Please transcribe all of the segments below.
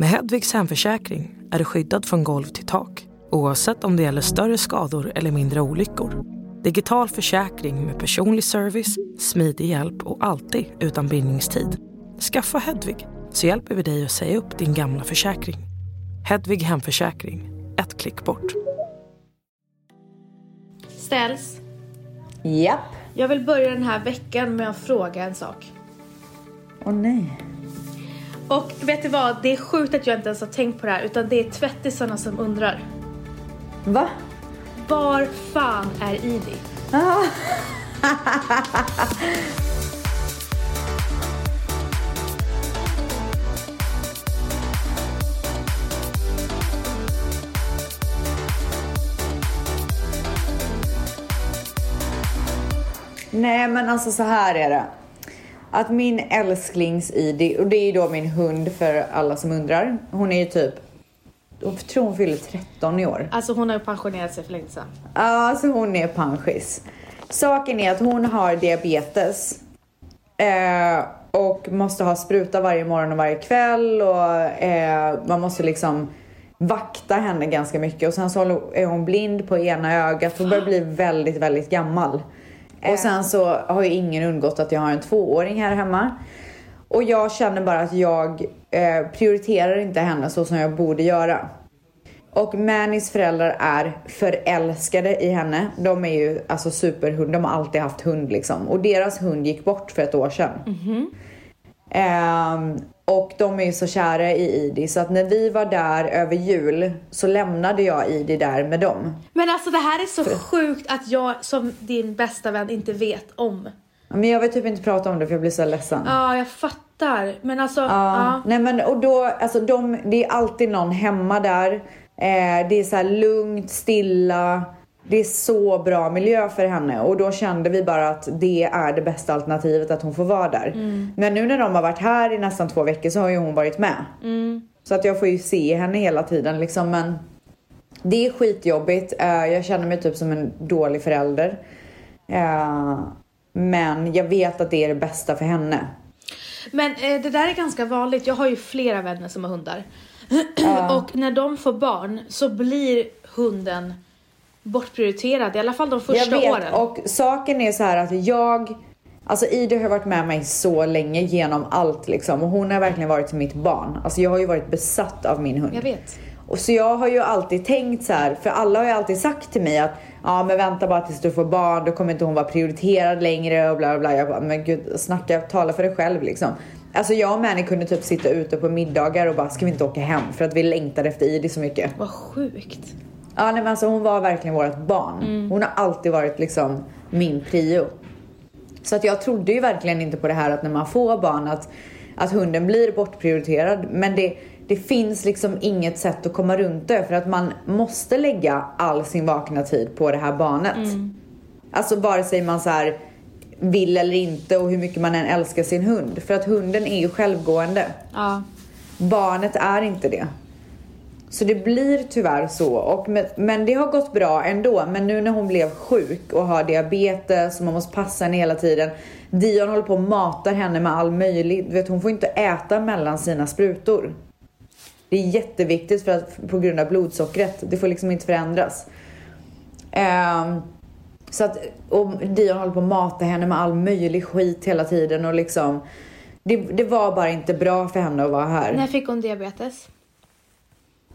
Med Hedvigs hemförsäkring är du skyddad från golv till tak oavsett om det gäller större skador eller mindre olyckor. Digital försäkring med personlig service, smidig hjälp och alltid utan bindningstid. Skaffa Hedvig så hjälper vi dig att säga upp din gamla försäkring. Hedvig hemförsäkring, ett klick bort. Ställs. Japp. Jag vill börja den här veckan med att fråga en sak. Åh nej. Och vet du vad? Det är sjukt att jag inte ens har tänkt på det här utan det är tvättisarna som undrar. Va? Var fan är Idi? Ah. Nej men alltså så här är det. Att min älsklings-Idi, och det är ju då min hund för alla som undrar. Hon är ju typ, jag tror hon fyller 13 i år. Alltså hon har ju pensionerat sig för länge sedan. Ja, alltså hon är panschis. Saken är att hon har diabetes. Eh, och måste ha spruta varje morgon och varje kväll och eh, man måste liksom vakta henne ganska mycket och sen så är hon blind på ena ögat. Hon börjar bli väldigt, väldigt gammal. Och sen så har ju ingen undgått att jag har en tvååring här hemma. Och jag känner bara att jag eh, prioriterar inte henne så som jag borde göra. Och Mannys föräldrar är förälskade i henne. De är ju alltså superhund, de har alltid haft hund liksom. Och deras hund gick bort för ett år sedan. Ehm, och de är ju så kära i Idi så att när vi var där över jul så lämnade jag Idi där med dem. Men alltså det här är så sjukt att jag som din bästa vän inte vet om. Men jag vill typ inte prata om det för jag blir så ledsen. Ja, jag fattar. Men alltså, Ja. ja. Nej men och då, alltså de, det är alltid någon hemma där. Eh, det är så här lugnt, stilla. Det är så bra miljö för henne och då kände vi bara att det är det bästa alternativet att hon får vara där. Men nu när de har varit här i nästan två veckor så har ju hon varit med. Så att jag får ju se henne hela tiden liksom men det är skitjobbigt. Eh, jag känner mig typ som en dålig förälder. Eh, men jag vet att det är det bästa för henne. Men eh, det där är ganska vanligt. Jag har ju flera vänner som har hundar. och när de får barn så blir hunden bortprioriterad. I alla fall de första jag vet åren. och saken är så här att jag Alltså Ida har varit med mig så länge genom allt liksom och hon har verkligen varit mitt barn. Alltså jag har ju varit besatt av min hund. Jag vet. Och så jag har ju alltid tänkt så här, för alla har ju alltid sagt till mig att ja men vänta bara tills du får barn, då kommer inte hon vara prioriterad längre och bla bla bla. Jag bara, men gud snacka, tala för dig själv liksom. Alltså jag och Manny kunde typ sitta ute på middagar och bara, ska vi inte åka hem? För att vi längtade efter Idi så mycket. Vad sjukt. Ja nej, men alltså hon var verkligen vårt barn. Hon har alltid varit liksom min prio. Så att jag trodde ju verkligen inte på det här att när man får barn att, att hunden blir bortprioriterad. Men det, det finns liksom inget sätt att komma runt det för att man måste lägga all sin vakna tid på det här barnet. Alltså vare sig man så här vill eller inte och hur mycket man än älskar sin hund. För att hunden är ju självgående. Ja. Barnet är inte det. Så det blir tyvärr så. Och med, men det har gått bra ändå. Men nu när hon blev sjuk och har diabetes och man måste passa henne hela tiden. Dion håller på och matar henne med all möjlig. Du vet, hon får inte äta mellan sina sprutor. Det är jätteviktigt för att, på grund av blodsockret. Det får liksom inte förändras. Ehm, så att, och Dion håller på att mata henne med all möjlig skit hela tiden och liksom. Det, det var bara inte bra för henne att vara här. När fick hon diabetes?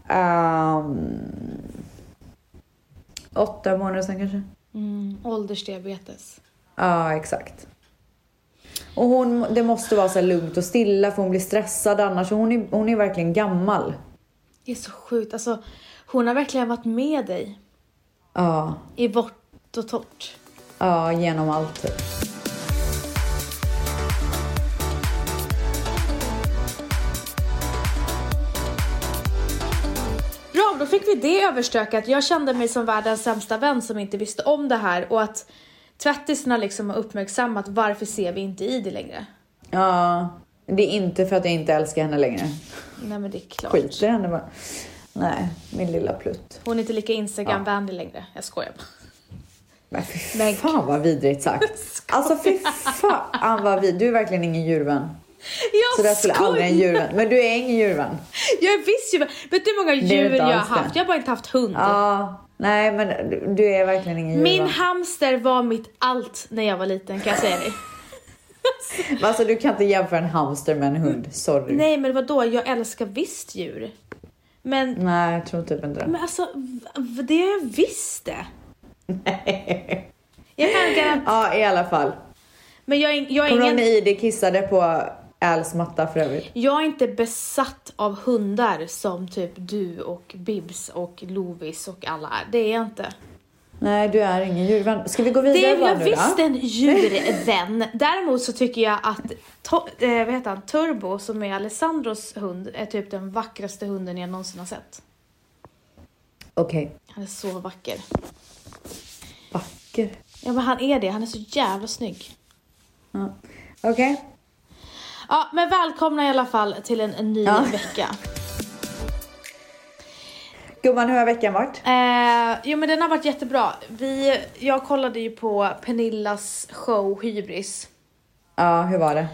Ehm, åtta månader sedan kanske. Mm, åldersdiabetes. Ja, exakt. Och hon, det måste vara så lugnt och stilla för hon blir stressad annars. Hon är, hon är verkligen gammal. Det är så sjukt. Alltså, hon har verkligen varit med dig Ja, i vått och torrt. ja genom allt fick vi det överstökat. Jag kände mig som världens sämsta vän som inte visste om det här och att tvättisarna liksom har uppmärksammat varför ser vi inte i det längre. Ja, det är inte för att jag inte älskar henne längre. Nej men det är klart. Skiter henne bara. Nej, min lilla plutt. Hon är inte lika Instagram-vänlig längre. Jag skojar bara. Men fy fan vad vidrigt sagt. Alltså fy fan vad vidrigt. Du är verkligen ingen djurvän. Jag Så där skulle aldrig en skojar. djurvän. Men du är ingen djurvän. Jag är visst djurvän. Vet du hur många är djur jag har det. haft? Jag har bara inte haft hund. Ja, nej men du- du är verkligen ingen Min djurvän. hamster var mitt allt när jag var liten kan jag säga dig. Alltså du kan inte jämföra en hamster med en hund, sorry. Nej men vadå, jag älskar visst djur. Men, Nej, jag tror typ inte det. men alltså, det har jag visst det. Jag kan garantera, Ja, i alla fall. men jag är, jag, är Kommer ingen, när ID kissade på Als matta för övrigt? jag är inte besatt av hundar som typ du och Bibs och Lovis och alla är. Det är jag inte. Nej, du är ingen djurvän. Ska vi gå Det vidare är bara jag nu visst då? en djurvän. Däremot så tycker jag att to- eh, vad heter han? Turbo, som är Alessandros hund, är typ den vackraste hunden jag någonsin har sett. Okej. Han är så vacker. Vacker. Ja men han är det, han är så jävla snygg. Ja. Okej. Ja, men välkomna i alla fall till en, ny Ja. vecka. Gumman, hur har veckan varit? Eh, jo men den har varit jättebra. Vi, jag kollade ju på Pernillas show Hybris. Ja, hur var det?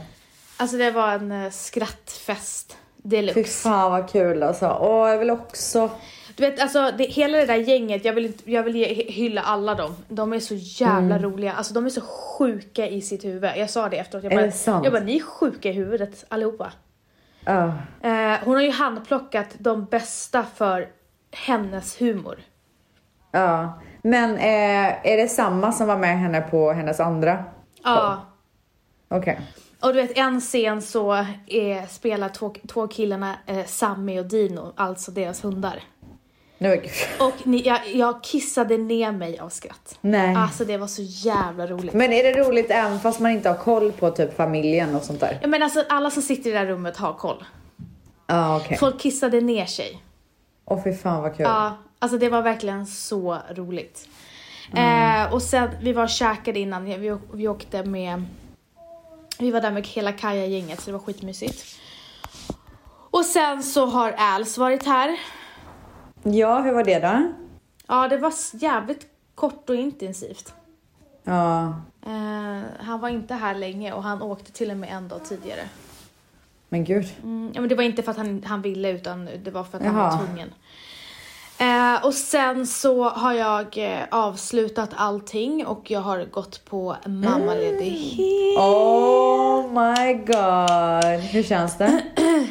Alltså det var en eh, skrattfest Fy deluxe. fan vad kul alltså. Åh, jag vill också... Du vet alltså det, hela det där gänget, jag vill, jag vill ge, hylla alla dem. De är så jävla Mm. roliga, alltså de är så sjuka i sitt huvud. Jag sa det efteråt, jag bara, jag bara ni är sjuka i huvudet allihopa. Ja. Eh, hon har ju handplockat de bästa för hennes humor. ja. Men eh, är det samma som var med henne på hennes andra? Ja. Okej. Och du vet en scen så är, spelar två, två killarna eh, Sammy och Dino, alltså deras hundar. Är Och ni, jag, jag kissade ner mig av skratt. Nej. Alltså det var så jävla roligt. Men är det roligt även fast man inte har koll på typ familjen och sånt där? Ja, men alltså alla som sitter i det där rummet har koll. Ja, okej. Folk kissade ner sig. Åh fy fan vad kul. Ja, alltså det var verkligen så roligt. Mm. Eh, och sen, vi var och käkade innan, vi, vi åkte med, vi var där med hela Kaja-gänget så det var skitmysigt. Och sen så har Als varit här. Ja, hur var det då? Ja, det var jävligt kort och intensivt. Ja. Eh, han var inte här länge och han åkte till och med en dag tidigare. Men gud. Mm, ja, men det var inte för att han, han ville utan det var för att han Jaha. var tvungen. Eh, och sen så har jag eh, avslutat allting och jag har gått på mammaledighet. Oh my god. Hur känns det?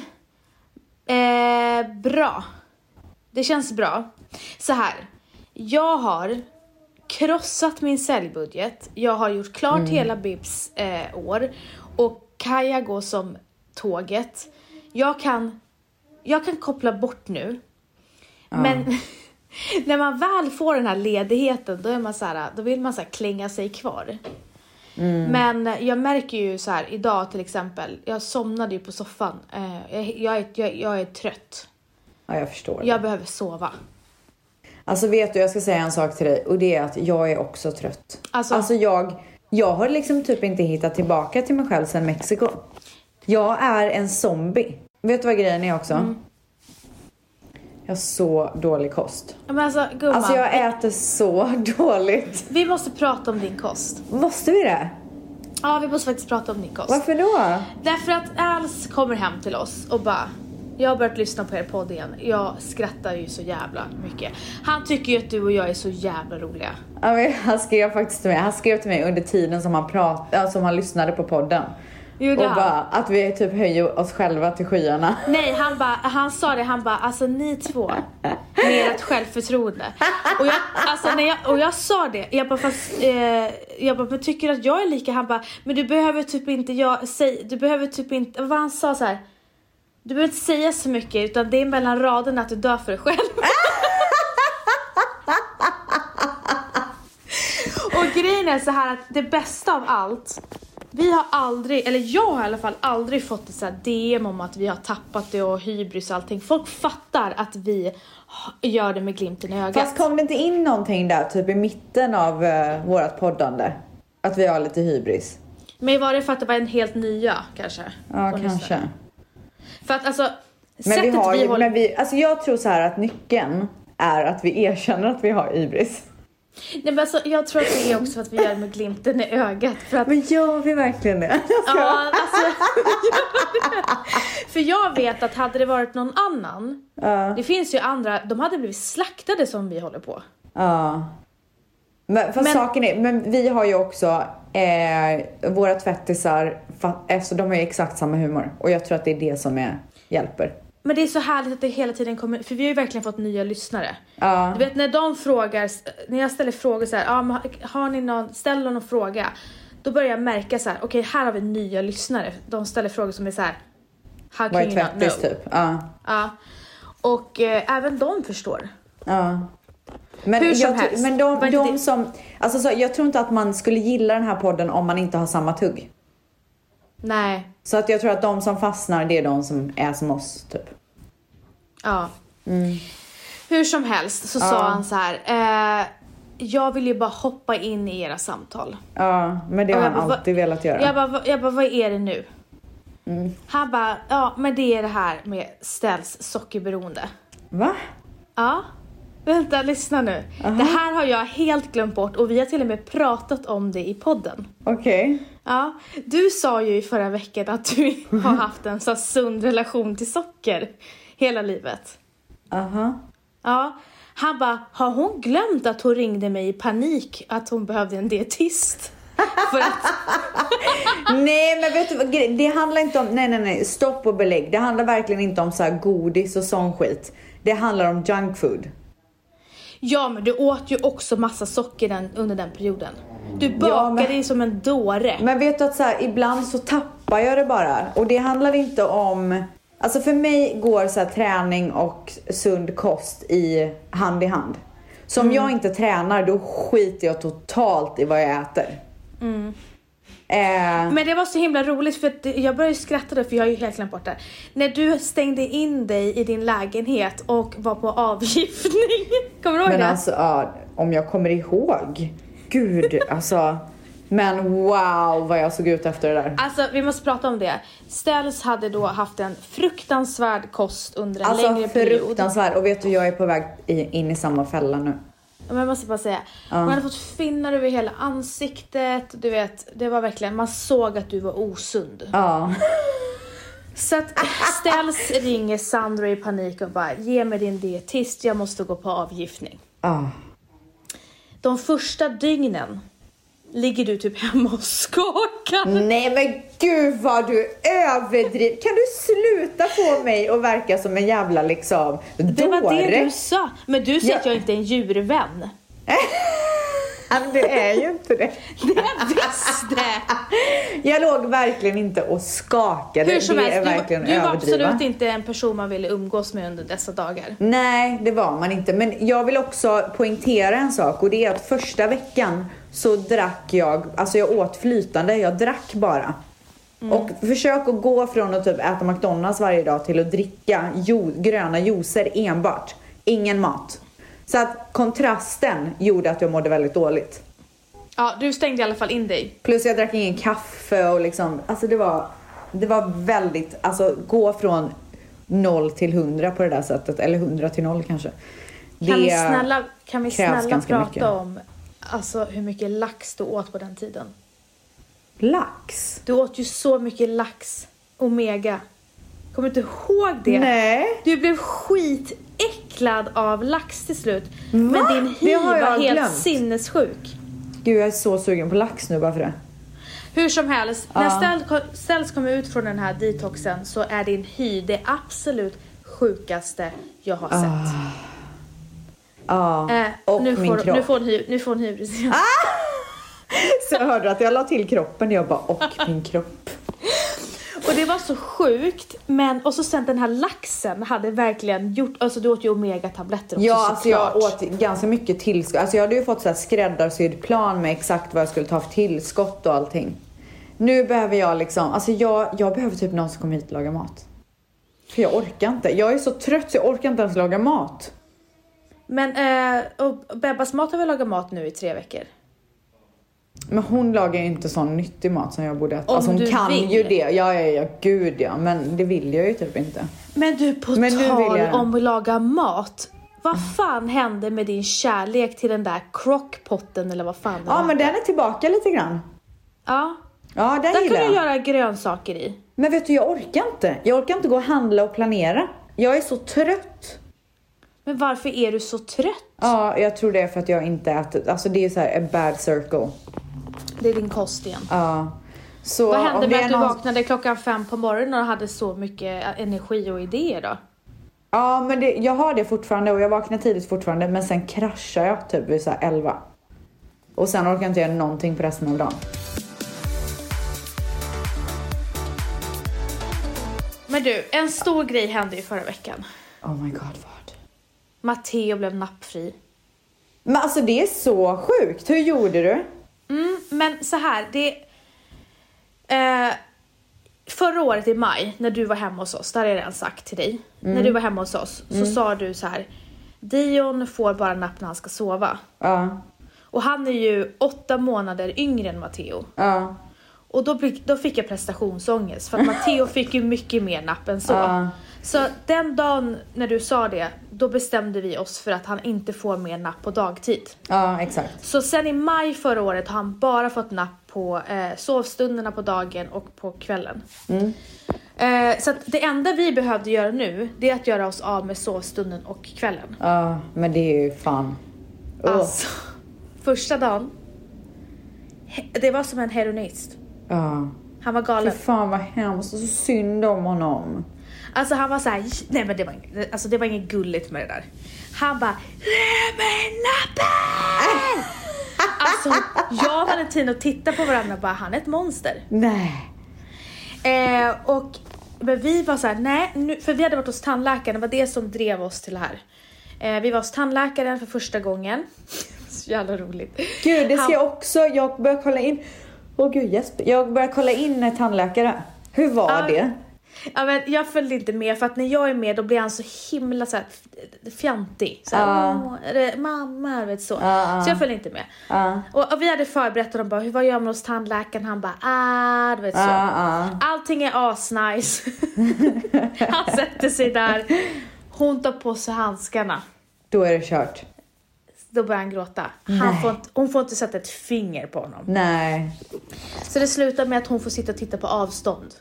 Eh, bra. Det känns bra. Så här. Jag har krossat min säljbudget. Jag har gjort klart hela Bibs eh, år. Och Kaja går som tåget. Jag kan, jag kan koppla bort nu. Men när man väl får den här ledigheten då, är man så här, då vill man så klänga sig kvar. Men jag märker ju så här idag till exempel, jag somnade ju på soffan. Eh, jag, jag, är, jag, jag är trött. Ja, jag förstår. Jag behöver sova. Alltså vet du, jag ska säga en sak till dig och det är att jag är också trött. Alltså- Alltså, jag, jag har liksom typ inte hittat tillbaka till mig själv sedan Mexiko. Jag är en zombie. Vet du vad grejen är också? Mm. Jag har så dålig kost. Men alltså gumman, Alltså jag äter så dåligt. vi måste prata om din kost. Måste vi det? Ja, vi måste faktiskt prata om din kost. Varför då? Därför att Als kommer hem till oss och bara jag har börjat lyssna på er podd igen. Jag skrattar ju så jävla mycket. Han tycker ju att du och jag är så jävla roliga. Ja, men Han skrev faktiskt till mig, han skrev till mig under tiden som han, prat, ja, som han lyssnade på podden. Gjorde och han? bara att vi typ höjer oss själva till skyarna. Nej, han, bara, han sa det, han bara alltså ni två med ert självförtroende. Och jag, alltså, när jag, och jag sa det, jag bara fast, eh, jag bara men tycker att jag är lika? Han bara men du behöver typ inte, jag, säg, du behöver typ inte, vad han sa så här. Du behöver inte säga så mycket utan det är mellan raderna att du dör för dig själv. och grejen är så här att det bästa av allt vi har aldrig, eller jag har i alla fall aldrig fått ett så DM om att vi har tappat det och hybris och allting. Folk fattar att vi gör det med glimten i ögat. Fast kom det inte in någonting där typ i mitten av uh, vårt poddande? Att vi har lite hybris? Men var det för att det var en helt nya kanske? Ja, Och lyssna. För att alltså, Men sättet vi har vi håller... men vi, alltså jag tror så här att nyckeln är att vi erkänner att vi har hybris. Nej, men alltså, jag tror att det är också för att vi gör det med glimten i ögat. För att, Men gör vi verkligen det? ja, alltså, för jag vet att hade det varit någon annan, Ja. det finns ju andra, de hade blivit slaktade som vi håller på. Ja. Men, fast Men- saken är, men vi har ju också eh, våra tvättisar, alltså, de har ju exakt samma humor. Och jag tror att det är det som är, hjälper. Men det är så härligt att det hela tiden kommer, för vi har ju verkligen fått nya lyssnare. Ja. Du vet när de frågar, när jag ställer frågor så här, ah, har ni någon, ställ någon fråga. Då börjar jag märka så här, okej här har vi nya lyssnare. De ställer frågor som är så här, how can you not know? typ? Ja. Ja. Och eh, även de förstår. Ja. Men, Hur som jag, helst. men de, de det- som, alltså så, jag tror inte att man skulle gilla den här podden om man inte har samma tugg. Nej, Så att jag tror att de som fastnar, det är de som är som oss, typ. ja. Hur som helst så sa Ja. han så här, eh, jag vill ju bara hoppa in i era samtal. Ja, men det har han bara, alltid velat göra. Jag bara, jag bara, vad är det nu? Mm. Han bara, ja men det är det här med ställs sockerberoende. Va? Ja, vänta lyssna nu. Det här har jag helt glömt bort och vi har till och med pratat om det i podden. Okej. Ja, du sa ju i förra veckan att du har haft en så sund relation till socker hela livet. Aha. Ja, han bara, har hon glömt att hon ringde mig i panik att hon behövde en dietist? Att, Nej men vet du vad, det handlar inte om, nej nej nej, stopp och belägg. Det handlar verkligen inte om så här godis och sån skit. Det handlar om junk food. Ja men du åt ju också massa socker den, under den perioden. Du bakade Ja, dig som en dåre. Men vet du att så här, ibland så tappar jag det bara. Och det handlar inte om, alltså för mig går så här, träning och sund kost i hand i hand. Så om Mm. jag inte tränar då skiter jag totalt i vad jag äter. Eh, Men det var så himla roligt för jag började skratta då för jag har ju helt glömt bort det. När du stängde in dig i din lägenhet och var på avgiftning. Kommer du ihåg men det? alltså ja, om jag kommer ihåg. Gud alltså. Men wow vad jag såg ut efter det där. Alltså vi måste prata om det. Ställs hade då haft en fruktansvärd kost under en Alltså längre period. fruktansvärt. Och vet du, jag är på väg in i samma fälla nu. Men jag måste bara säga, hon hade fått finnar över hela ansiktet. Du vet, det var verkligen, man såg att du var osund. Ja. Så att Ställs ringer Sandra i panik och bara, ge mig din dietist, jag måste gå på avgiftning. Ah. De första dygnen ligger du typ hemma och skakar. Nej men gud vad du överdriver. Kan du sluta få mig att verka som en jävla liksom Det var dåre? det du sa. Men du säger Ja. att jag inte är en djurvän. Men du är ju inte det. Det visste! Jag låg verkligen inte och skakade. Hur som det helst, är verkligen du, du var överdriva. absolut inte en person man ville umgås med under dessa dagar. Nej, det var man inte. Men jag vill också poängtera en sak och det är att första veckan så drack jag, alltså jag åt flytande, jag drack bara. Mm. Och försök att gå från att typ äta McDonalds varje dag till att dricka jo, gröna juicer enbart. Ingen mat. Så att kontrasten gjorde att jag mådde väldigt dåligt. Ja, du stängde i alla fall in dig. Plus jag drack ingen kaffe och liksom, alltså det var, det var väldigt, alltså gå från noll till hundra på det där sättet, eller hundra till noll kanske. Kan vi snälla, kan vi snälla prata mycket. om alltså, hur mycket lax du åt på den tiden? Lax? Du åt ju så mycket lax. Omega. Kommer du inte ihåg det? Nej. Du blev skitäcklad av lax till slut. Men Va? din Det hy var helt glömt. sinnessjuk. Gud jag är så sugen på lax nu bara för det. Hur som helst, Ja. när Ställs kommer ut från den här detoxen så är din hy det absolut sjukaste jag har sett. Ja, Eh, och nu, min får, kropp. nu får hon hy- nu får hon hybris. Så jag hörde att jag la till kroppen, jag bara och min kropp. Och det var så sjukt, men och så sen den här laxen hade verkligen gjort, alltså du åt ju omega-tabletter också Ja, alltså jag åt ganska mycket tillskott. Alltså jag hade ju fått så här skräddarsydd plan med exakt vad jag skulle ta för tillskott och allting. Nu behöver jag liksom, alltså jag, jag behöver typ någon som kommer hit och lagar mat. För jag orkar inte. Jag är så trött så jag orkar inte ens laga mat. Men, eh, och Bebbas mat har väl lagat mat nu i tre veckor? Men hon lagar ju inte sån nyttig mat som jag borde äta. Om alltså hon du kan vill. ju det. Ja, ja, ja, gud ja. Men det vill jag ju typ inte. Men du, på Men tal om att laga mat. vad fan hände med din kärlek till den där crockpotten eller vad fan det Ja, men den är tillbaka lite grann. Ja, Ja, den där gillar kan du göra grönsaker i. Men vet du, jag orkar inte. Jag orkar inte gå och handla och planera. Jag är så trött. Men varför är du så trött? Ja, jag tror det är för att jag inte äter. Alltså det är så här a bad circle. Det är din kost igen. Ja. Så Vad hände med att du någon- vaknade klockan fem på morgonen och hade så mycket energi och idéer då? Ja, men det, jag har det fortfarande och jag vaknar tidigt fortfarande. Men sen kraschar jag typ vid så här 11. Och sen orkar jag inte göra någonting på resten av dagen. Men du, en stor grej hände ju förra veckan. Oh my god, vad? Matteo blev nappfri. Men alltså det är så sjukt. Hur gjorde du? Mm, men så här, det... Eh, förra året i maj, när du var hemma hos oss, det har jag redan sagt till dig. När du var hemma hos oss så sa du så här. Dion får bara napp när han ska sova. Ja, Och han är ju åtta månader yngre än Matteo. ja, Och då, då fick jag prestationsångest för att Matteo fick ju mycket mer napp än så. Ja. Så den dagen när du sa det, då bestämde vi oss för att han inte får mer napp på dagtid. ja, exakt. Så sen i maj förra året har han bara fått napp på eh, sovstunderna på dagen och på kvällen. Eh, så det enda vi behövde göra nu, det är att göra oss av med sovstunden och kvällen. Ja, men det är ju fan. Ugh. Alltså, första dagen, det var som en heroinist. Ja. Han var Fy galen. fan vad hemskt. Så synd om honom. Alltså han var så här, nej men det var, alltså det var inget gulligt med det där. Han bara, ge mig nappen! Alltså jag och Valentino tittade på varandra och bara, han är ett monster. Nej. Eh, och men vi var så här, nej, nu, för vi hade varit hos tandläkaren, det var det som drev oss till det här. Eh, vi var hos tandläkaren för första gången. Så jävla roligt. Gud, det ska Han- jag också. Jag börjar kolla in. Åh gud, Jesper. Jag börjar kolla in tandläkare. Hur var Ja. det? Ja, men jag följde inte med för att när jag är med då blir han så himla så här, fjantig. Så här, Ja. "Åh, är det mamma, vet så. Ja, Så jag följde inte med. Ja. Och, och vi hade förberett honom bara, hur vad gör man hos tandläkaren? Han bara, ah, du vet så. Allting är asnice. han sätter sig där, hon tar på sig handskarna. Då är det kört. Då börjar han gråta. Han får inte, hon får inte sätta ett finger på honom. Nej. Så det slutar med att hon får sitta och titta på avstånd.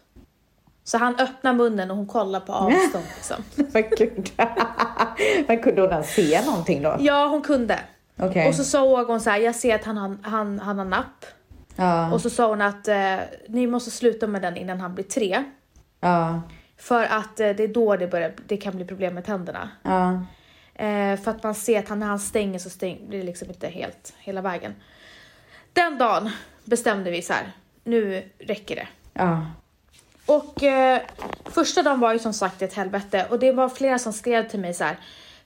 Så han öppnar munnen och hon kollar på avstånd liksom. Vad gud. Men kunde hon ens se någonting då? Ja, hon kunde. Okej. Och så sa hon så här, jag ser att han han, han har napp. Ja. Och så sa hon att eh, ni måste sluta med den innan han blir tre. Ja. För att eh, det är då det, börjar, det kan bli problem med tänderna. Ja. Eh, för att man ser att han, när han stänger så stäng, blir det liksom inte helt hela vägen. Den dagen bestämde vi så här, nu räcker det. Och eh, första dagen var ju som sagt ett helvete och det var flera som skrev till mig så här.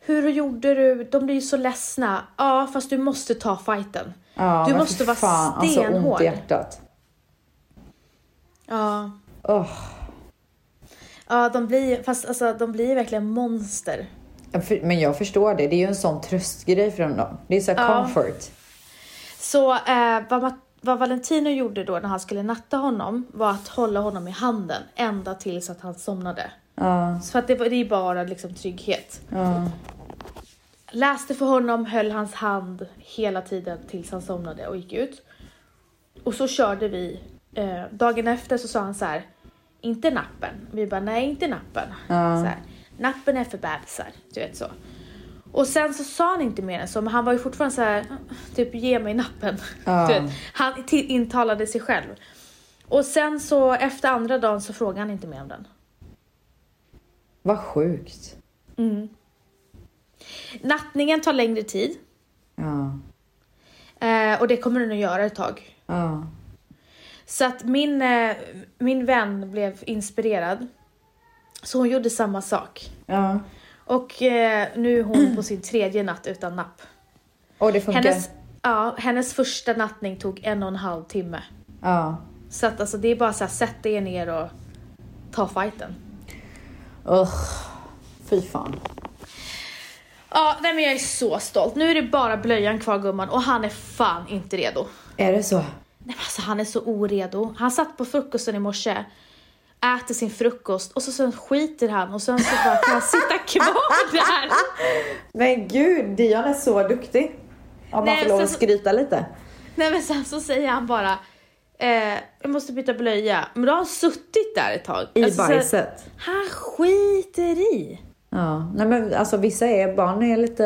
Hur gjorde du? De blir ju så ledsna. Ja, fast du måste ta fighten. Ja, du måste vara fan, Alltså ont stenhård. i hjärtat. ja. Åh. ja, de blir, fast alltså, de blir verkligen monster. Men jag förstår det. Det är ju en sån tröstgrej för dem. Det är så Ja. comfort. Så eh, vad, vad Valentino gjorde då när han skulle natta honom var att hålla honom i handen ända tills att han somnade. Ja. Så att det, var- det är bara liksom trygghet. Ja. Läste för honom, höll hans hand hela tiden tills han somnade och gick ut. Och så körde vi. Eh, dagen efter så sa han så här, inte nappen. Vi bara, nej inte nappen. Ja. Så här, nappen är för bebisar, du vet så. Och sen så sa han inte mer än så, men han var ju fortfarande så här, typ ge mig nappen. Vet, han intalade sig själv. Och sen så efter andra dagen så frågade han inte mer om den. Vad sjukt. Mm. Nattningen tar längre tid. Ja. Eh, och det kommer den att göra ett tag. Ja. Så att min, eh, min vän blev inspirerad. Så hon gjorde samma sak. Ja. Och eh, nu är hon på sin tredje natt utan napp. Och det funkar. Hennes, ja, hennes första nattning tog en och en halv timme. Ja. Så att alltså, det är bara så här, sätt er ner och ta fighten. Usch. Fy fan. Ja, nej men jag är så stolt. Nu är det bara blöjan kvar gumman och han är fan inte redo. Är det så? Nej, men alltså, han är så oredo. Han satt på frukosten i morse. Äter sin frukost och så sen skiter han och sen så bara kan han sitta kvar där. Men gud, Dion är så duktig. Om man får lov så- att skryta lite. Nej men sen så säger han bara eh, jag måste byta blöja. Men då har han suttit där ett tag. I Alltså, så- bajset. Han skiter i. Ja, nej men alltså vissa är, barn är lite,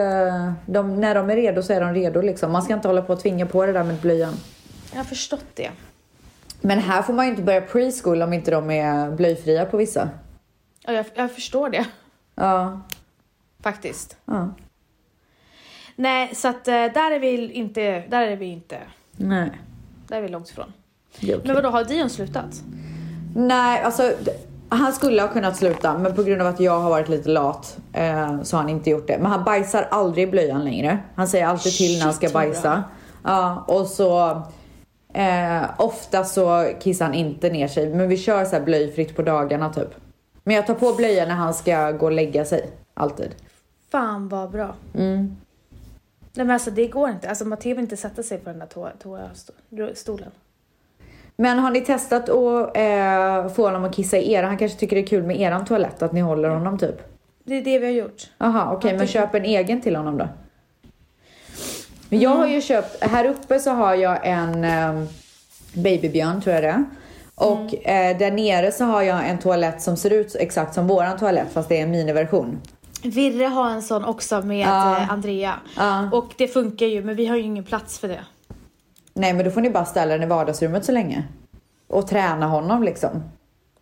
de, när de är redo så är de redo liksom. Man ska inte hålla på och tvinga på det där med blöjan. Jag har förstått det. Men här får man ju inte börja preschool om inte de är blöjfria på vissa. Ja, jag, jag förstår det Ja, faktiskt. ja. Nej, så att eh, där är vi inte, där är vi inte, Nej, där är vi långt ifrån. okej. Men vadå, har Dion slutat? Nej, alltså han skulle ha kunnat sluta men på grund av att jag har varit lite lat eh, så har han inte gjort det. Men han bajsar aldrig i blöjan längre. Han säger alltid till när han ska bajsa. Ja, och så eh, ofta så kissar han inte ner sig. Men vi kör så här blöjfritt på dagarna typ. Men jag tar på blöjan när han ska gå och lägga sig. Alltid. Fan vad bra. Mm. Nej men alltså det går inte. Alltså Matteo vill inte sätta sig på den där toa- toastolen. Men har ni testat att eh, få honom att kissa i era? Han kanske tycker det är kul med eran toalett, att ni håller honom typ. Det är det vi har gjort. Jaha, okej, Han men tycker- köp en egen till honom då. Men jag har ju köpt, här uppe så har jag en um, babybjörn tror jag det är. Och eh, där nere så har jag en toalett som ser ut exakt som våran toalett fast det är en miniversion. Virre har en sån också med eh, Andrea. Ja. Och det funkar ju, men vi har ju ingen plats för det. Nej men då får ni bara ställa den i vardagsrummet så länge. Och träna honom liksom.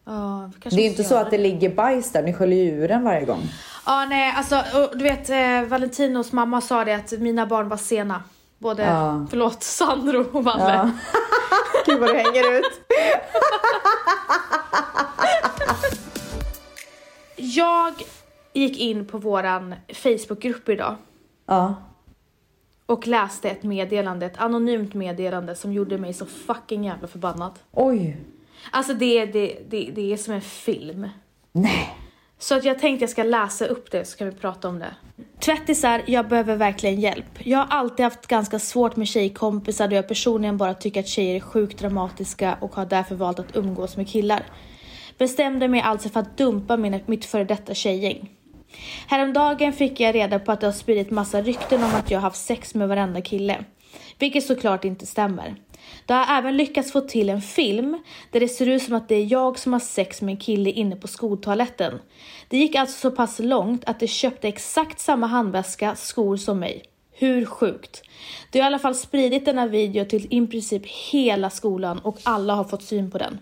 Kanske Det är ju inte så göra att det ligger bajs där, ni sköljer ju ur den varje gång. Ja, nej, alltså och du vet eh, Valentinos mamma sa det att mina barn var sena. Både, Ja. förlåt, Sandro och Valle. Ja. Gud vad du hänger ut. Jag gick in på våran Facebookgrupp idag Ja. och läste ett meddelande, ett anonymt meddelande som gjorde mig så fucking jävla förbannad. Oj. Alltså det, det, det, det är som en film. Nej. Så att jag tänkte jag ska läsa upp det så kan vi prata om det. Tvättisar, jag behöver verkligen hjälp. Jag har alltid haft ganska svårt med tjejkompisar då jag personligen bara tycker att tjejer är sjukt dramatiska och har därför valt att umgås med killar. Bestämde mig alltså för att dumpa min, mitt före detta tjejgäng. Häromdagen fick jag reda på att det har spridit massa rykten om att jag har haft sex med varenda kille. Vilket såklart inte stämmer. Det har även lyckats få till en film där det ser ut som att det är jag som har sex med en kille inne på skoltoaletten. Det gick alltså så pass långt att de köpte exakt samma handväska, skor som mig. Hur sjukt? Det har i alla fall spridit denna video till i princip hela skolan och alla har fått syn på den.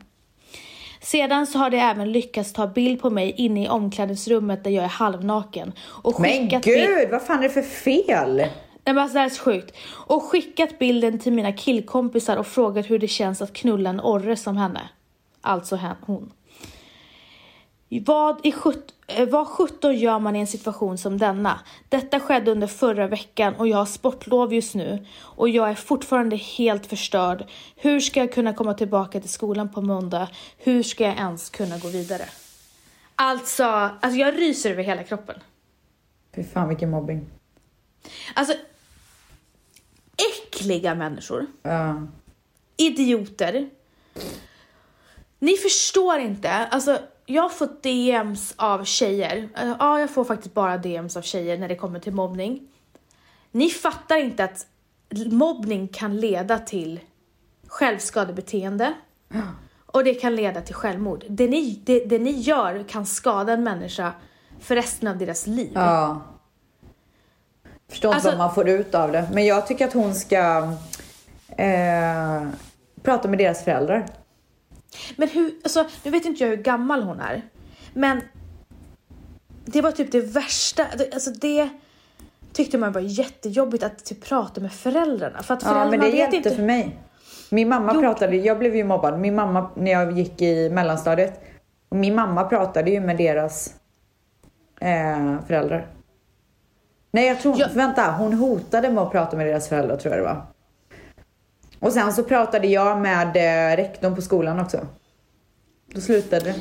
Sedan så har det även lyckats ta bild på mig inne i omklädningsrummet där jag är halvnaken. Och Men skickat gud, vad fan är det för fel? Nej men alltså det här är så sjukt. Och skickat bilden till mina killkompisar och frågat hur det känns att knulla en orre som henne. Alltså hen, hon. Vad, i sjut, eh, vad sjutton gör man i en situation som denna? Detta skedde under förra veckan och jag har sportlov just nu. Och jag är fortfarande helt förstörd. Hur ska jag kunna komma tillbaka till skolan på måndag? Hur ska jag ens kunna gå vidare? Alltså, alltså jag ryser över hela kroppen. Fy fan vilken mobbing. Alltså, äckliga människor. Ja. idioter. Ni förstår inte. Alltså, jag har fått DMs av tjejer. Eh, Ja, jag får faktiskt bara DMs av tjejer när det kommer till mobbning. Ni fattar inte att mobbning kan leda till självskadebeteende. Och det kan leda till självmord. Det ni, det, det ni gör kan skada en människa för resten av deras liv. ja. Förstår inte Alltså- vad man får ut av det. Men jag tycker att hon ska eh, prata med deras föräldrar. Men hur, alltså, nu vet inte jag hur gammal hon är. Men det var typ det värsta, alltså det tyckte man var jättejobbigt att typ prata med föräldrarna. För att Ja, föräldrarna men det vet hjälpte inte. för mig. Min mamma Jo. pratade, jag blev ju mobbad. Min mamma, när jag gick i mellanstadiet. Och min mamma pratade ju med deras eh, föräldrar. Nej, jag tror Ja. Vänta, hon hotade med att prata med deras föräldrar tror jag det var. Och sen så pratade jag med eh, rektorn på skolan också. Då slutade det.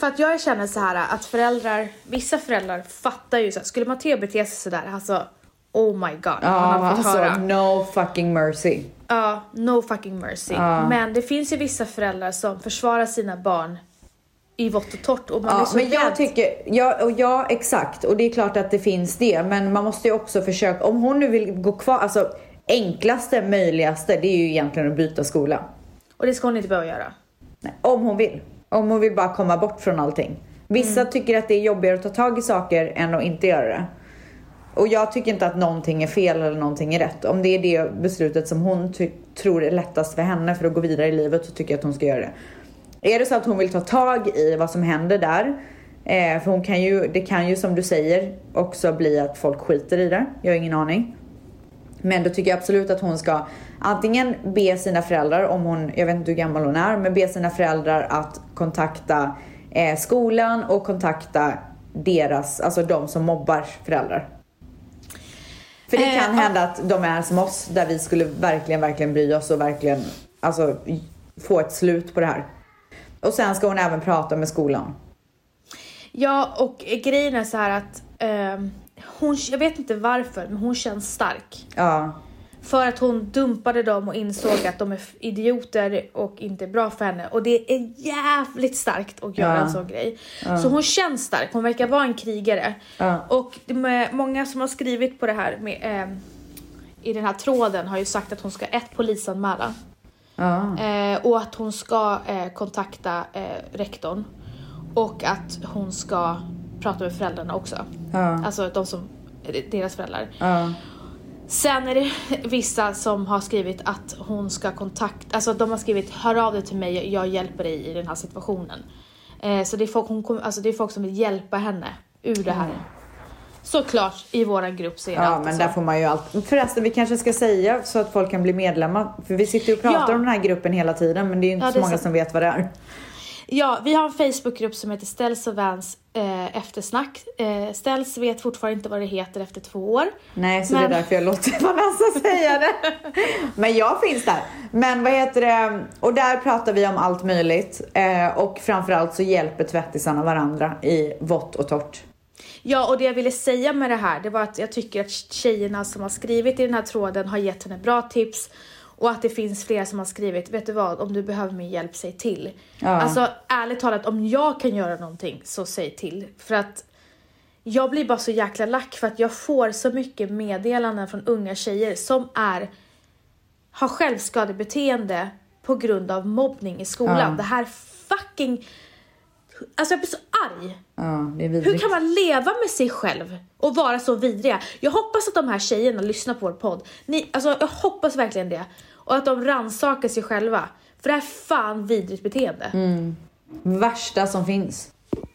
För att jag känner så här att föräldrar, vissa föräldrar fattar ju så här, skulle Matteo bete sig sådär, alltså oh my god. Ja, fått alltså höra. no fucking mercy. Ja, no fucking mercy. Ja. Men det finns ju vissa föräldrar som försvarar sina barn i vått och torrt och man Ja, är så men jag rädd. tycker, ja, och ja exakt och det är klart att det finns det men man måste ju också försöka, om hon nu vill gå kvar, alltså enklaste möjligaste det är ju egentligen att byta skola. Och det ska hon inte behöva göra. Nej, om hon vill. Om hon vill bara komma bort från allting. Vissa Mm. tycker att det är jobbigare att ta tag i saker än att inte göra det. Och jag tycker inte att någonting är fel eller någonting är rätt. Om det är det beslutet som hon tror är lättast för henne för att gå vidare i livet så tycker jag att hon ska göra det. Är det så att hon vill ta tag i vad som händer där, eh, för hon kan ju, det kan ju som du säger också bli att folk skiter i det. Jag har ingen aning. Men då tycker jag absolut att hon ska antingen be sina föräldrar, om hon, jag vet inte hur gammal hon är, men be sina föräldrar att kontakta eh, skolan och kontakta deras, alltså de som mobbar föräldrar. För det Eh, kan hända att de är som oss, där vi skulle verkligen, verkligen bry oss och verkligen alltså, få ett slut på det här. Och sen ska hon även prata med skolan. Ja, och grejen är så här att ehm, hon, jag vet inte varför, men hon känns stark. Ja, För att hon dumpade dem och insåg att de är idioter och inte bra för henne. Och det är jävligt starkt att göra Ja. en sån grej. Så hon känns stark, hon verkar vara en krigare. Ja. Och många som har skrivit på det här med, ehm, i den här tråden har ju sagt att hon ska ett polisanmäla. Eh, och att hon ska eh, kontakta eh, rektorn. Och att hon ska prata med föräldrarna också. ja, Alltså de som, deras föräldrar. ja. Sen är det vissa som har skrivit att hon ska kontakta, alltså de har skrivit hör av dig till mig, jag hjälper dig i den här situationen. Eh, så det är, folk, hon kom, alltså det är folk som vill hjälpa henne ur det här. Såklart, i våran grupp så är det Ja, men så. där får man ju allt. Förresten, vi kanske ska säga så att folk kan bli medlemmar. För vi sitter ju och pratar Ja. om den här gruppen hela tiden, men det är ju inte Ja, så många sant. som vet vad det är. Ja, vi har en Facebookgrupp som heter Ställs och Vans eh, eftersnack. Eh, Ställs vet fortfarande inte vad det heter efter två år. Nej, så Men- det är därför jag låter Vanessa säga det. Men jag finns där. Men vad heter det? Och där pratar vi om allt möjligt. Eh, och framförallt så hjälper tvättisarna varandra i vått och torrt. Ja, och det jag ville säga med det här, det var att jag tycker att tjejerna som har skrivit i den här tråden har gett henne bra tips. Och att det finns flera som har skrivit, vet du vad, om du behöver min hjälp, säg till. Ja. Alltså ärligt talat, om jag kan göra någonting så säg till. För att jag blir bara så jäkla lack för att jag får så mycket meddelanden från unga tjejer som är, har självskadebeteende på grund av mobbning i skolan. Ja. Det här fucking, alltså jag blir så arg. Ja, det är Hur kan man leva med sig själv och vara så vidriga? Jag hoppas att de här tjejerna lyssnar på vår podd. Ni, alltså, jag hoppas verkligen det. Och att de rannsakar sig själva. För det här är fan vidrigt beteende. Mm. Värsta som finns.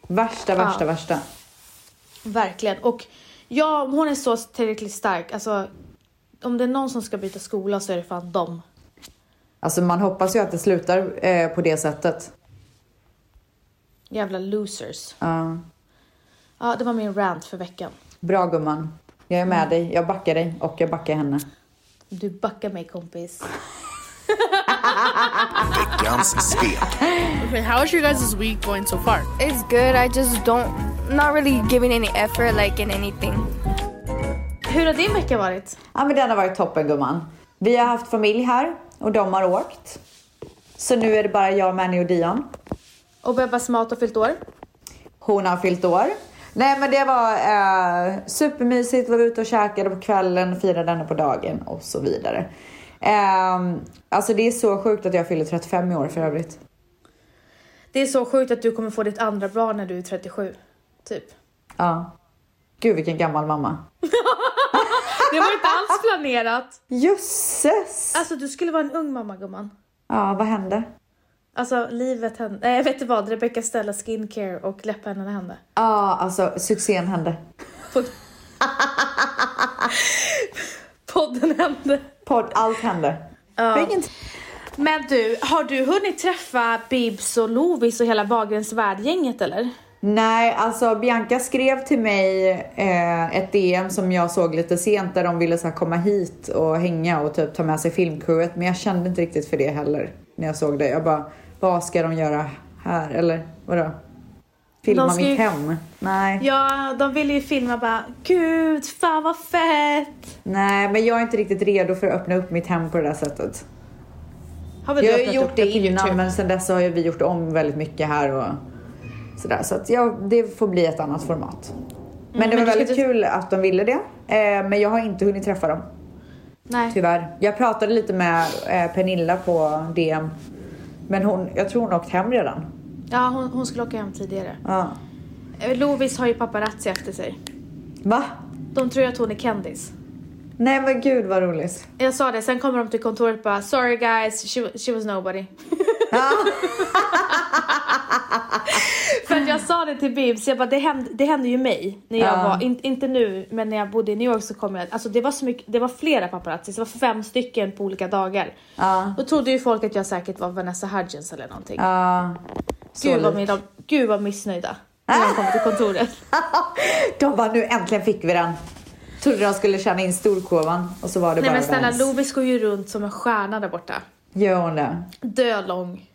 Värsta, värsta, Ja. värsta. Verkligen. Och ja, hon är så tillräckligt stark. Alltså, om det är någon som ska byta skola så är det fan dem. Alltså man hoppas ju att det slutar eh, på det sättet. Jävla losers. Ja. Ja, det var min rant för veckan. Bra gumman. Jag är med Mm. dig. Jag backar dig och jag backar henne. Du backar mig kompis. Veckans svep. Okay, how is your guys' week going so far? It's good. I just don't, not really giving any effort like in anything. Hur har din vecka varit? Ja men den har varit toppen gumman. Vi har haft familj här och de har åkt. Så nu är det bara jag, Manny och Dion. Och Bebbas mat har fyllt år? Hon har fyllt år. Nej men det var eh, supermysigt, var ute och käkade på kvällen, firade henne på dagen och så vidare. Eh, alltså det är så sjukt att jag fyller 35 i år för övrigt. Det är så sjukt att du kommer få ditt andra barn när du är 37. Typ. Ja. Gud vilken gammal mamma. Det var inte alls planerat. Jösses! Alltså du skulle vara en ung mamma gumman. Ja, vad hände? Alltså livet hände. Nej vet du vad? Rebecca Stella skincare och läpparna hände. Ja, alltså succén hände. Podden hände. Podd, allt hände. Ja. Men du, har du hunnit träffa Bibs och Lovis och hela Wahlgrens värld-gänget eller? Nej, alltså Bianca skrev till mig eh, ett DM som jag såg lite sent där de ville så komma hit och hänga och typ ta med sig filmcrewet. Men jag kände inte riktigt för det heller när jag såg det. Jag bara, vad ska de göra här? Eller vadå? Filma ju- mitt hem? Nej. Ja, de ville ju filma bara, gud, fan vad fett! Nej, men jag är inte riktigt redo för att öppna upp mitt hem på det där sättet. Har väl Jag har du ju gjort det på innan men sen dess har vi gjort om väldigt mycket här och Sådär, så att ja, det får bli ett annat format. Men Mm, det men var du ska väldigt inte- kul att de ville det. Eh, men jag har inte hunnit träffa dem. Nej. Tyvärr. Jag pratade lite med eh, Pernilla på DM. Men hon, jag tror hon har åkt hem redan. Ja, hon, hon skulle åka hem tidigare. Ja. Eh, Lovis har ju paparazzi efter sig. Va? De tror ju att hon är kändis. Nej men gud vad roligt. Jag sa det, sen kommer de till kontoret och bara “Sorry guys, she, she was nobody”. För att jag sa det till Bibs, jag bara det hände, det hände ju mig när jag Ja. var, in, inte nu, men när jag bodde i New York så kom jag, alltså det var så mycket, det var flera paparazzi, det var fem stycken på olika dagar. Ja. Då trodde ju folk att jag säkert var Vanessa Hudgens eller någonting. Ja. Gud vad, de, gud vad missnöjda när de kom till kontoret. De bara nu äntligen fick vi den. Trodde de skulle tjäna in storkovan och så var det Nej bara men snälla. Lovis går ju runt som en stjärna där borta. Gör hon det? Dö lång.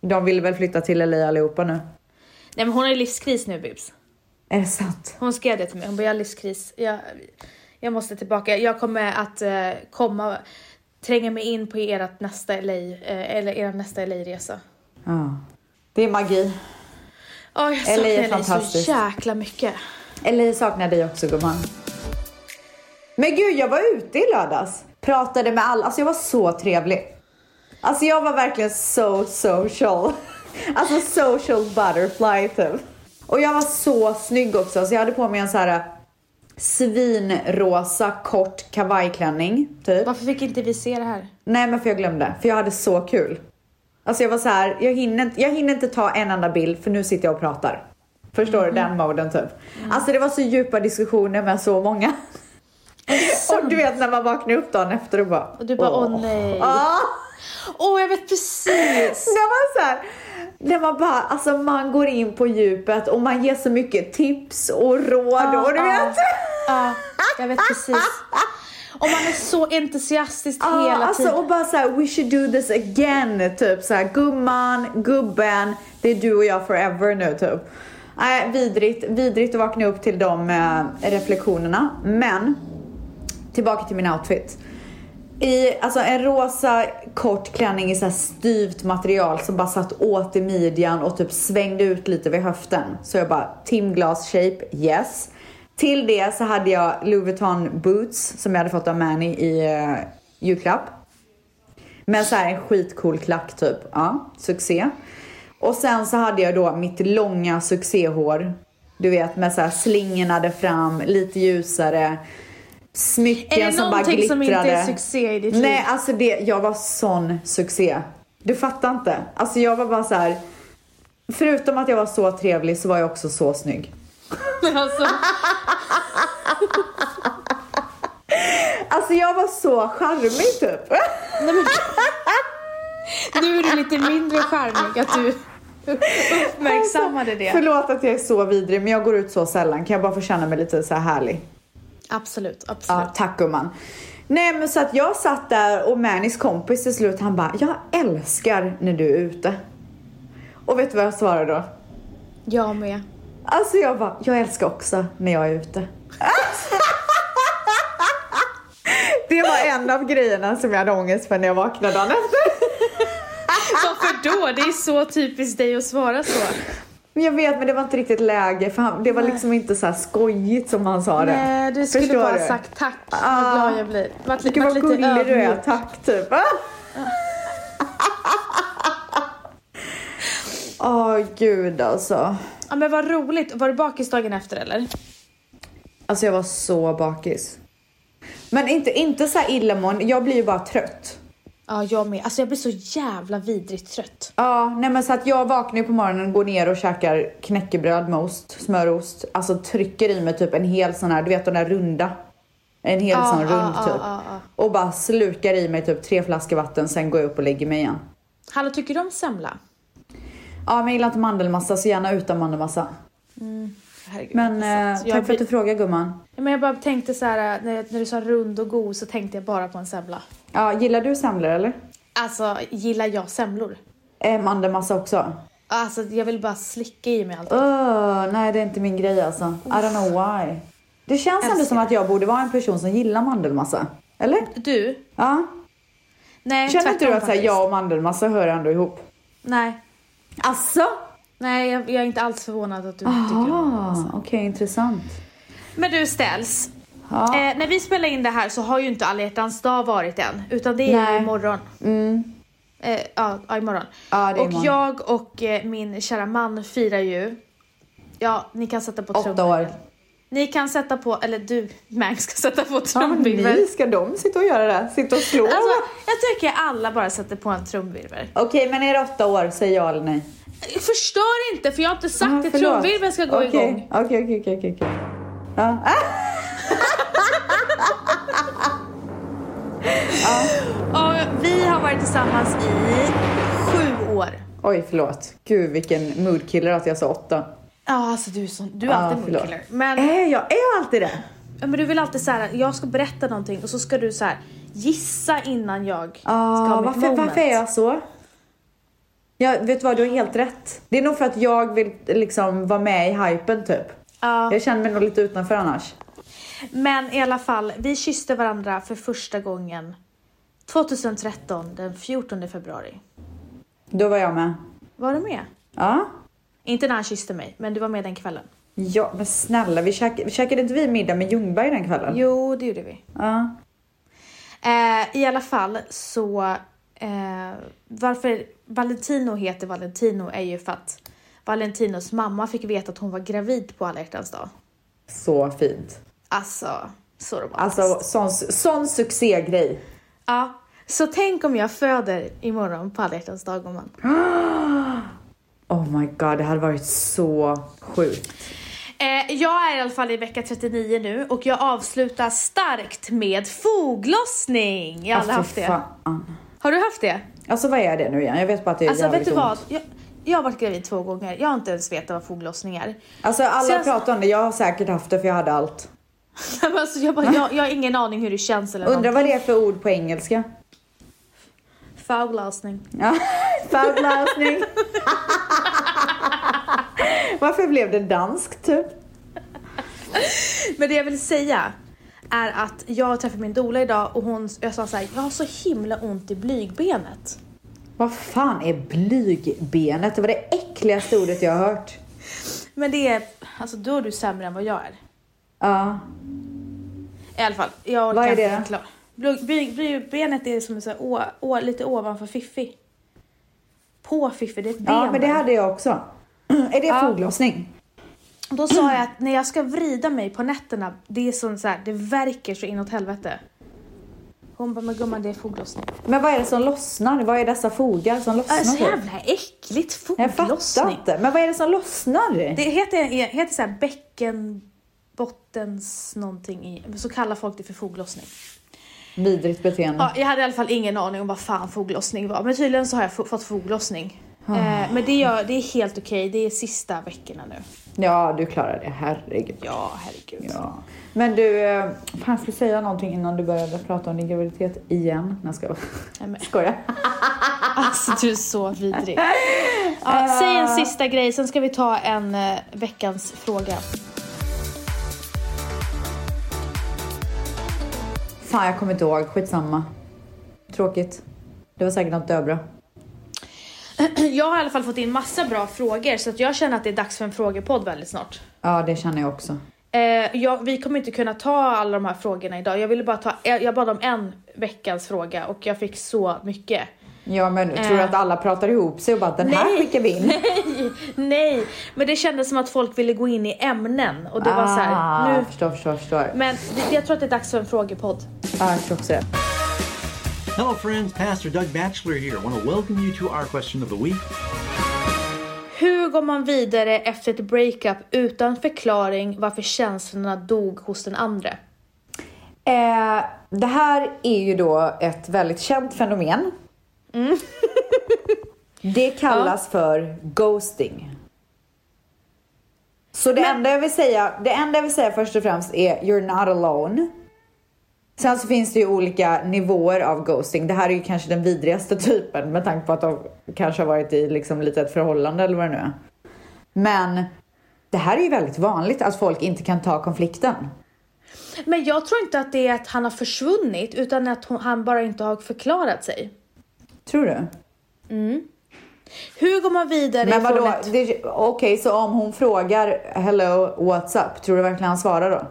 De vill väl flytta till LA allihopa nu? Nej men hon har ju livskris nu Bibs. Är det sant? Hon skrev det till mig, hon bara jag har livskris. Jag, jag måste tillbaka. Jag kommer att eh, komma, tränga mig in på ert nästa LA, eh, eller er nästa LA-resa. Ja. Det är magi. Ja, jag LA saknar är LA så jäkla mycket. LA saknar dig också gumman. Men gud, jag var ute i lördags. Pratade med alla. Alltså jag var så trevlig. Alltså jag var verkligen so social. Alltså social butterfly typ. Och jag var så snygg också. Så jag hade på mig en så här svinrosa kort kavajklänning typ. Varför fick inte vi se det här? Nej men för jag glömde, för jag hade så kul. Alltså jag var så här, jag hinner, inte- jag hinner inte ta en enda bild för nu sitter jag och pratar. Förstår du? Den moden typ. Alltså det var så djupa diskussioner med så många. och du vet när man vaknar upp dagen efter och bara... Och du bara, åh nej. Ah! Åh, jag vet precis! Det var så här, när man bara, alltså man går in på djupet och man ger så mycket tips och råd och du ja. vet. Ja, jag vet precis. Och man är så entusiastisk hela alltså tiden. och bara så här, we should do this again, typ så här, gumman, gubben, det är du och jag forever nu typ. Nej, vidrigt, vidrigt att vakna upp till de eh, reflektionerna. Men, tillbaka till min outfit. I, alltså en rosa kort klänning i så här styvt material som bara satt åt i midjan och typ svängde ut lite vid höften. Så jag bara, timglas shape, yes. Till det så hade jag Louis Vuitton boots som jag hade fått av Manny i uh, julklapp. Men så här en skitcool klack typ. Ja, succé. Och sen så hade jag då mitt långa succéhår. Du vet med så här slingorna där fram, lite ljusare. Smycken Är det som bara glittrade. som inte är succé i ditt liv? Nej, alltså det, jag var sån succé. Du fattar inte. Alltså jag var bara så här. Förutom att jag var så trevlig så var jag också så snygg. Alltså, Alltså jag var så charmig typ. nu är du lite mindre charmig att du uppmärksammade det. Förlåt att jag är så vidrig men jag går ut så sällan. Kan jag bara få känna mig lite så här härlig? Absolut, absolut. Ja, tack gumman. Nej men så att jag satt där och Mannys kompis till slut han bara Jag älskar när du är ute. Och vet du vad jag svarade då? Jag med. Alltså jag bara, jag älskar också när jag är ute. Det var en av grejerna som jag hade ångest för när jag vaknade dagen efter. Varför då? Det är så typiskt dig att svara så. Men jag vet men det var inte riktigt läge för han, det var liksom inte så skojigt som han sa det. Nej, du skulle Förstår bara du? sagt tack. Ah. Vad glad jag blir. Varit, li- Gud vad lite gullig du är, tack typ. Åh gud alltså. Ja men vad roligt. Var du bakis dagen efter eller? Alltså jag var så bakis. Men inte, inte så här illamående, jag blir ju bara trött. Ja jag med. Alltså jag blir så jävla vidrigt trött. Ja, nej men så att jag vaknar på morgonen, går ner och käkar knäckebröd med ost, smörost. Alltså trycker i mig typ en hel sån här, du vet den där runda. En hel Ja, sån ja, rund ja, typ. Och bara slukar i mig typ tre flaskor vatten, sen går jag upp och lägger mig igen. Hallå tycker du om semla? Ja, men jag gillar inte mandelmassa, så gärna utan mandelmassa. Herregud, Men eh, tack jag, för att du frågar gumman. Ja, men jag bara tänkte så här när, när du sa rund och god så tänkte jag bara på en semla. Ja, gillar du semlor eller? Alltså gillar jag semlor? Eh, mandelmassa också? Alltså jag vill bara slicka i mig allt. Öh, nej det är inte min grej alltså. I don't know why. Det känns ändå Älskar. som att jag borde vara en person som gillar mandelmassa. Eller? Du? Ja. Nej Känner inte du att så här, jag och mandelmassa hör ändå ihop? Nej. Alltså? Nej, jag, jag är inte alls förvånad att du tycker om Ah, alltså. okej, intressant. Men du Ställs, Ja. eh, när vi spelar in det här så har ju inte alla hjärtans dag varit än, utan det är Nej. imorgon. Mm. Eh, ja, ja, imorgon. Ja, det är och imorgon. jag och eh, min kära man firar ju, ja, ni kan sätta på Åtta trumvirvel. år. Ni kan sätta på, eller du, Mangs ska sätta på Ja, trumvirvel. ni ska de sitta och göra det? Sitta och slå? Alltså, jag tycker alla bara sätter på en trumvirvel. Okej, men är det åtta år? Säg ja eller nej. Förstör inte för jag har inte sagt Ah, att trumvirveln ska gå Okej, igång. Okej, okej, okej, okej. okej. Ja. Ah! Och vi har varit tillsammans i sju år. Oj, förlåt. Gud, vilken moodkiller att jag sa åtta. Ja, alltså du är, sån, du är Ja, alltid moodkiller. Men, Är jag, är jag alltid det? ja, men du vill alltid så här, jag ska berätta någonting och så ska du så här gissa innan jag ska ha mitt varför, moment. varför är jag så? Jag vet vad, du har helt rätt. Det är nog för att jag vill liksom vara med i hypen typ. Ja, Jag känner mig nog lite utanför annars. men i alla fall, vi kysste varandra för första gången 2013, den 14 februari. Då var jag med. Var du med? Ja. Inte när han kysste mig, men du var med den kvällen. Ja, men snälla, vi käkade, käkade inte vi middag med Ljungberg den kvällen? Jo, det gjorde vi. Ja. Eh, I alla fall så, eh, varför Valentino heter Valentino är ju för att Valentinos mamma fick veta att hon var gravid på alla hjärtans dag. Så fint. Alltså, så romantiskt. Alltså, sån, sån succégrej. Ja, så tänk om jag föder imorgon på alla hjärtans dag, gumman. Oh my god, det hade varit så sjukt. Eh, jag är i alla fall i vecka 39 nu och jag avslutar starkt med foglossning. Jag har aldrig haft det. fan. Har du haft det? Alltså vad är det nu igen? Jag vet bara att det är Alltså jävligt vet du vad? ont. Jag, jag har varit gravid två gånger. Jag har inte ens vetat vad foglossning är. Alltså alla jag- pratar om det, jag har säkert haft det för jag hade allt. Alltså, jag, bara, jag, jag har ingen aning hur det känns eller Undrar vad det är för ord på engelska? Foglossning. Ja, Foglossning. Varför blev det danskt typ? Men det jag vill säga är att jag träffade min doula idag och hon, jag sa så här, jag har så himla ont i blygbenet. Vad fan är blygbenet? Det var det äckligaste ordet jag har hört. Men det är, alltså då är du sämre än vad jag är. Ja. I alla fall, jag orkar inte förklara. Blygbenet är som så här, å, å, lite ovanför fiffi. På fiffi, det är ett ben ja, men det hade jag också. Är det Ja. foglossning? Då sa jag att när jag ska vrida mig på nätterna, det är som så här, det verkar så inåt helvete. Hon bara, men gumman det är foglossning. Men vad är det som lossnar? Vad är dessa fogar som lossnar? Så typ? jävla äckligt, jag fattar foglossning. inte. Men vad är det som lossnar? Det heter, heter så här bäckenbottens någonting i, så kallar folk det för foglossning. Vidrigt beteende. Ja, jag hade i alla fall ingen aning om vad fan foglossning var, men tydligen så har jag fått foglossning. Eh, men det, gör, det är helt okej, det är sista veckorna nu. Ja, du klarar det. Herregud. Ja, herregud. Ja. Men du, eh, fan jag skulle säga någonting innan du började prata om din graviditet igen. Nej, jag ska Nej, men, skoja. alltså du är så vidrig. Ja, säg en sista grej, sen ska vi ta en eh, veckans fråga. Fan, jag kommer inte ihåg. Skitsamma. Tråkigt. Det var säkert något döbra. Jag har i alla fall fått in massa bra frågor, så att jag känner att det är dags för en frågepodd väldigt snart. Ja, det känner jag också. Eh, jag, vi kommer inte kunna ta alla de här frågorna idag. Jag ville bara ta, jag, bad om en veckans fråga och jag fick så mycket. Ja, men tror du Eh. att alla pratar ihop sig och bara den här Nej. skickar vi in? Nej, nej, men det kändes som att folk ville gå in i ämnen och det var så här, Ah, nu, förstår, förstår, förstår. men det, jag tror att det är dags för en frågepodd. Ja, jag tror också det. Hello, friends. Pastor Doug Batchelor here. I want to welcome you to our question of the week. Hur går man vidare efter ett breakup utan förklaring varför känslorna dog hos den andra? Eh, det här är ju då ett väldigt känt fenomen. Mm. det kallas för ghosting. Så det, enda jag vill säga, det enda jag vill säga först och främst är you're not alone. Sen så finns det ju olika nivåer av ghosting. Det här är ju kanske den vidrigaste typen med tanke på att de kanske har varit i liksom lite ett förhållande eller vad det nu är. Men det här är ju väldigt vanligt att folk inte kan ta konflikten. Men jag tror inte att det är att han har försvunnit utan att han bara inte har förklarat sig. Tror du? Hur går man vidare Men vadå, ett... okej så om hon frågar hello what's up, tror du verkligen han svarar då?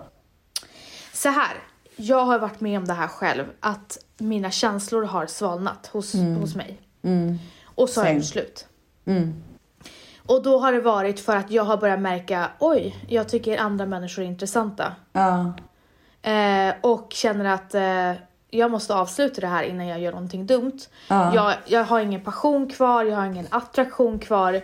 Så här, jag har varit med om det här själv, att mina känslor har svalnat hos, hos mig. Och så har jag gjort slut. Och då har det varit för att jag har börjat märka, oj, jag tycker andra människor är intressanta. Ja. Eh, och känner att eh, jag måste avsluta det här innan jag gör någonting dumt. Ja. Jag, jag har ingen passion kvar, jag har ingen attraktion kvar.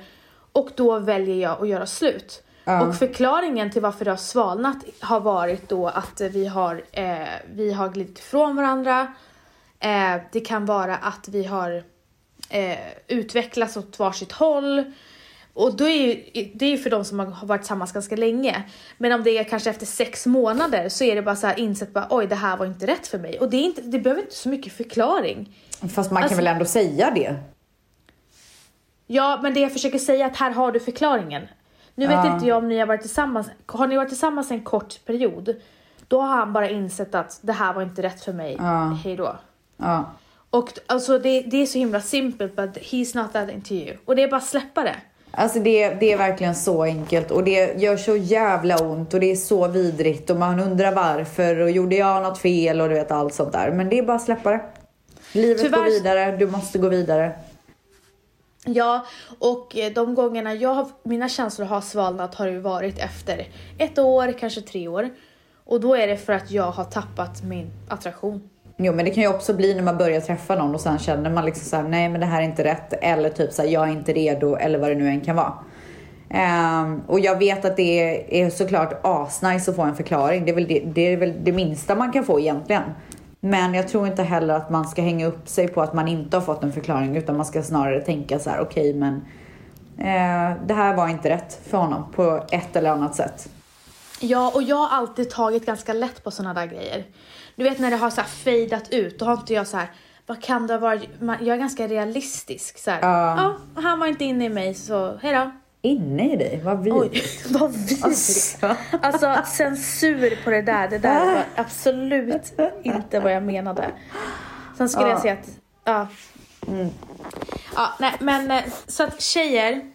Och då väljer jag att göra slut. Och förklaringen till varför det har svalnat har varit då att vi har, eh, vi har glidit ifrån varandra. Eh, det kan vara att vi har eh, utvecklats åt varsitt håll. Och då är ju, det är ju för de som har varit tillsammans ganska länge. Men om det är kanske efter sex månader så är det bara så här insett bara oj det här var inte rätt för mig. Och det, är inte, det behöver inte så mycket förklaring. Fast man Alltså- kan väl ändå säga det? Ja men det jag försöker säga är att här har du förklaringen. Nu vet inte jag om ni har varit tillsammans, har ni varit tillsammans en kort period då har han bara insett att det här var inte rätt för mig, hej då. Ja. Och alltså det, det är så himla simpelt but he's not that into you. Och det är bara att släppa det. Alltså det, det är verkligen så enkelt och det gör så jävla ont och det är så vidrigt och man undrar varför och gjorde jag något fel och du vet allt sånt där. Men det är bara att släppa det. Livet Tyvärr- går vidare, du måste gå vidare. Ja, och eh, de gångerna jag har, mina känslor har svalnat har det varit efter ett år, kanske tre år. Och då är det för att jag har tappat min attraktion. Jo men det kan ju också bli när man börjar träffa någon och sen känner man liksom såhär, nej men det här är inte rätt. Eller typ såhär, jag är inte redo eller vad det nu än kan vara. Um, och jag vet att det är, är såklart asnice att få en förklaring. Det är, väl det, det är väl det minsta man kan få egentligen. Men jag tror inte heller att man ska hänga upp sig på att man inte har fått en förklaring. Utan man ska snarare tänka så här: okej men eh, det här var inte rätt för honom på ett eller annat sätt. Ja, och jag har alltid tagit ganska lätt på sådana där grejer. Du vet när det har så här fejdat ut, då har inte jag så här, vad kan det ha varit? Jag är ganska realistisk så här. Ja. Ja, han var inte inne i mig så hejdå. Inne i dig, vad Oj, vidrigt. vad vidrigt. Alltså. Alltså censur på det där, det där var absolut inte vad jag menade. Sen skulle jag säga att, ja. Ja, nej men eh, så att tjejer.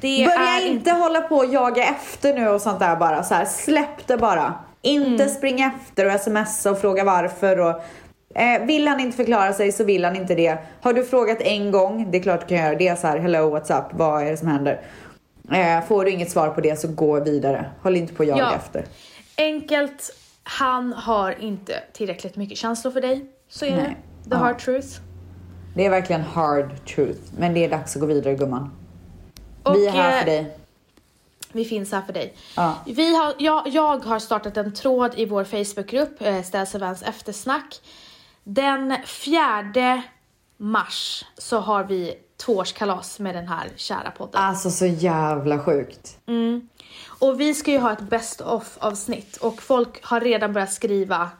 Det Börja är inte hålla på och jaga efter nu och sånt där bara. Så här, släpp det bara. Inte Mm. springa efter och smsa och fråga varför. Och, eh, vill han inte förklara sig så vill han inte det. Har du frågat en gång, det är klart du kan göra det. Så här, hello what's up, vad är det som händer? Eh, får du inget svar på det så gå vidare. Håll inte på och jaga Ja. efter. Enkelt, han har inte tillräckligt mycket känslor för dig. Så är Nej. det. The Ja. hard truth. Det är verkligen hard truth. Men det är dags att gå vidare gumman. Och, Vi är här eh, för dig. Vi finns här för dig. Ja. Vi har, jag, jag har startat en tråd i vår Facebookgrupp, eh, Ställs Events eftersnack. Den 4 mars så har vi tvåårskalas med den här kära podden. Alltså så jävla sjukt. Och vi ska ju ha ett best of avsnitt och folk har redan börjat skriva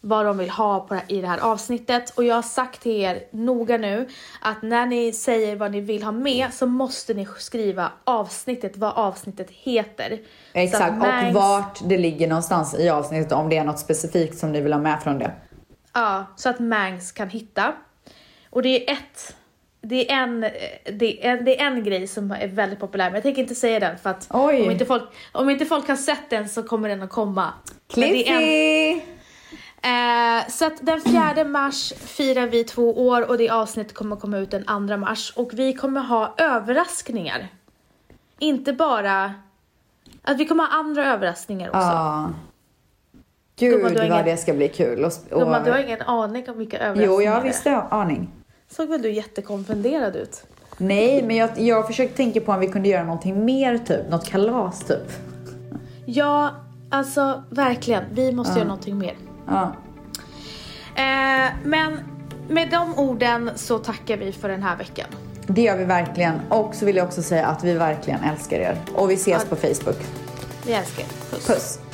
vad de vill ha på, i det här avsnittet. Och jag har sagt till er noga nu att när ni säger vad ni vill ha med så måste ni skriva avsnittet, vad avsnittet heter. Exakt, Mangs- och vart det ligger någonstans i avsnittet om det är något specifikt som ni vill ha med från det. Ja, så att Mangs kan hitta. Och det är ett det är, en, det, är en, det är en grej som är väldigt populär, men jag tänker inte säga den för att Oj. om inte, folk, om inte folk har sett den så kommer den att komma. Cliffy! Eh, så att den 4 mars firar vi två år och det avsnittet kommer komma ut den 2 mars och vi kommer ha överraskningar. Inte bara... Att vi kommer ha andra överraskningar också. Ja. Gud har vad ingen- det ska bli kul. Och, och, Gumman, du har ingen aning om vilka överraskningar jo, jag det är. visste aning. Såg väl du jättekonfunderad ut? Nej, men jag, jag försökte tänka på om vi kunde göra någonting mer typ. Något kalas typ. Ja, alltså verkligen. Vi måste göra någonting mer. Ja. Eh, men med de orden så tackar vi för den här veckan. Det gör vi verkligen. Och så vill jag också säga att vi verkligen älskar er. Och vi ses på Facebook. Vi älskar er. Puss. Puss!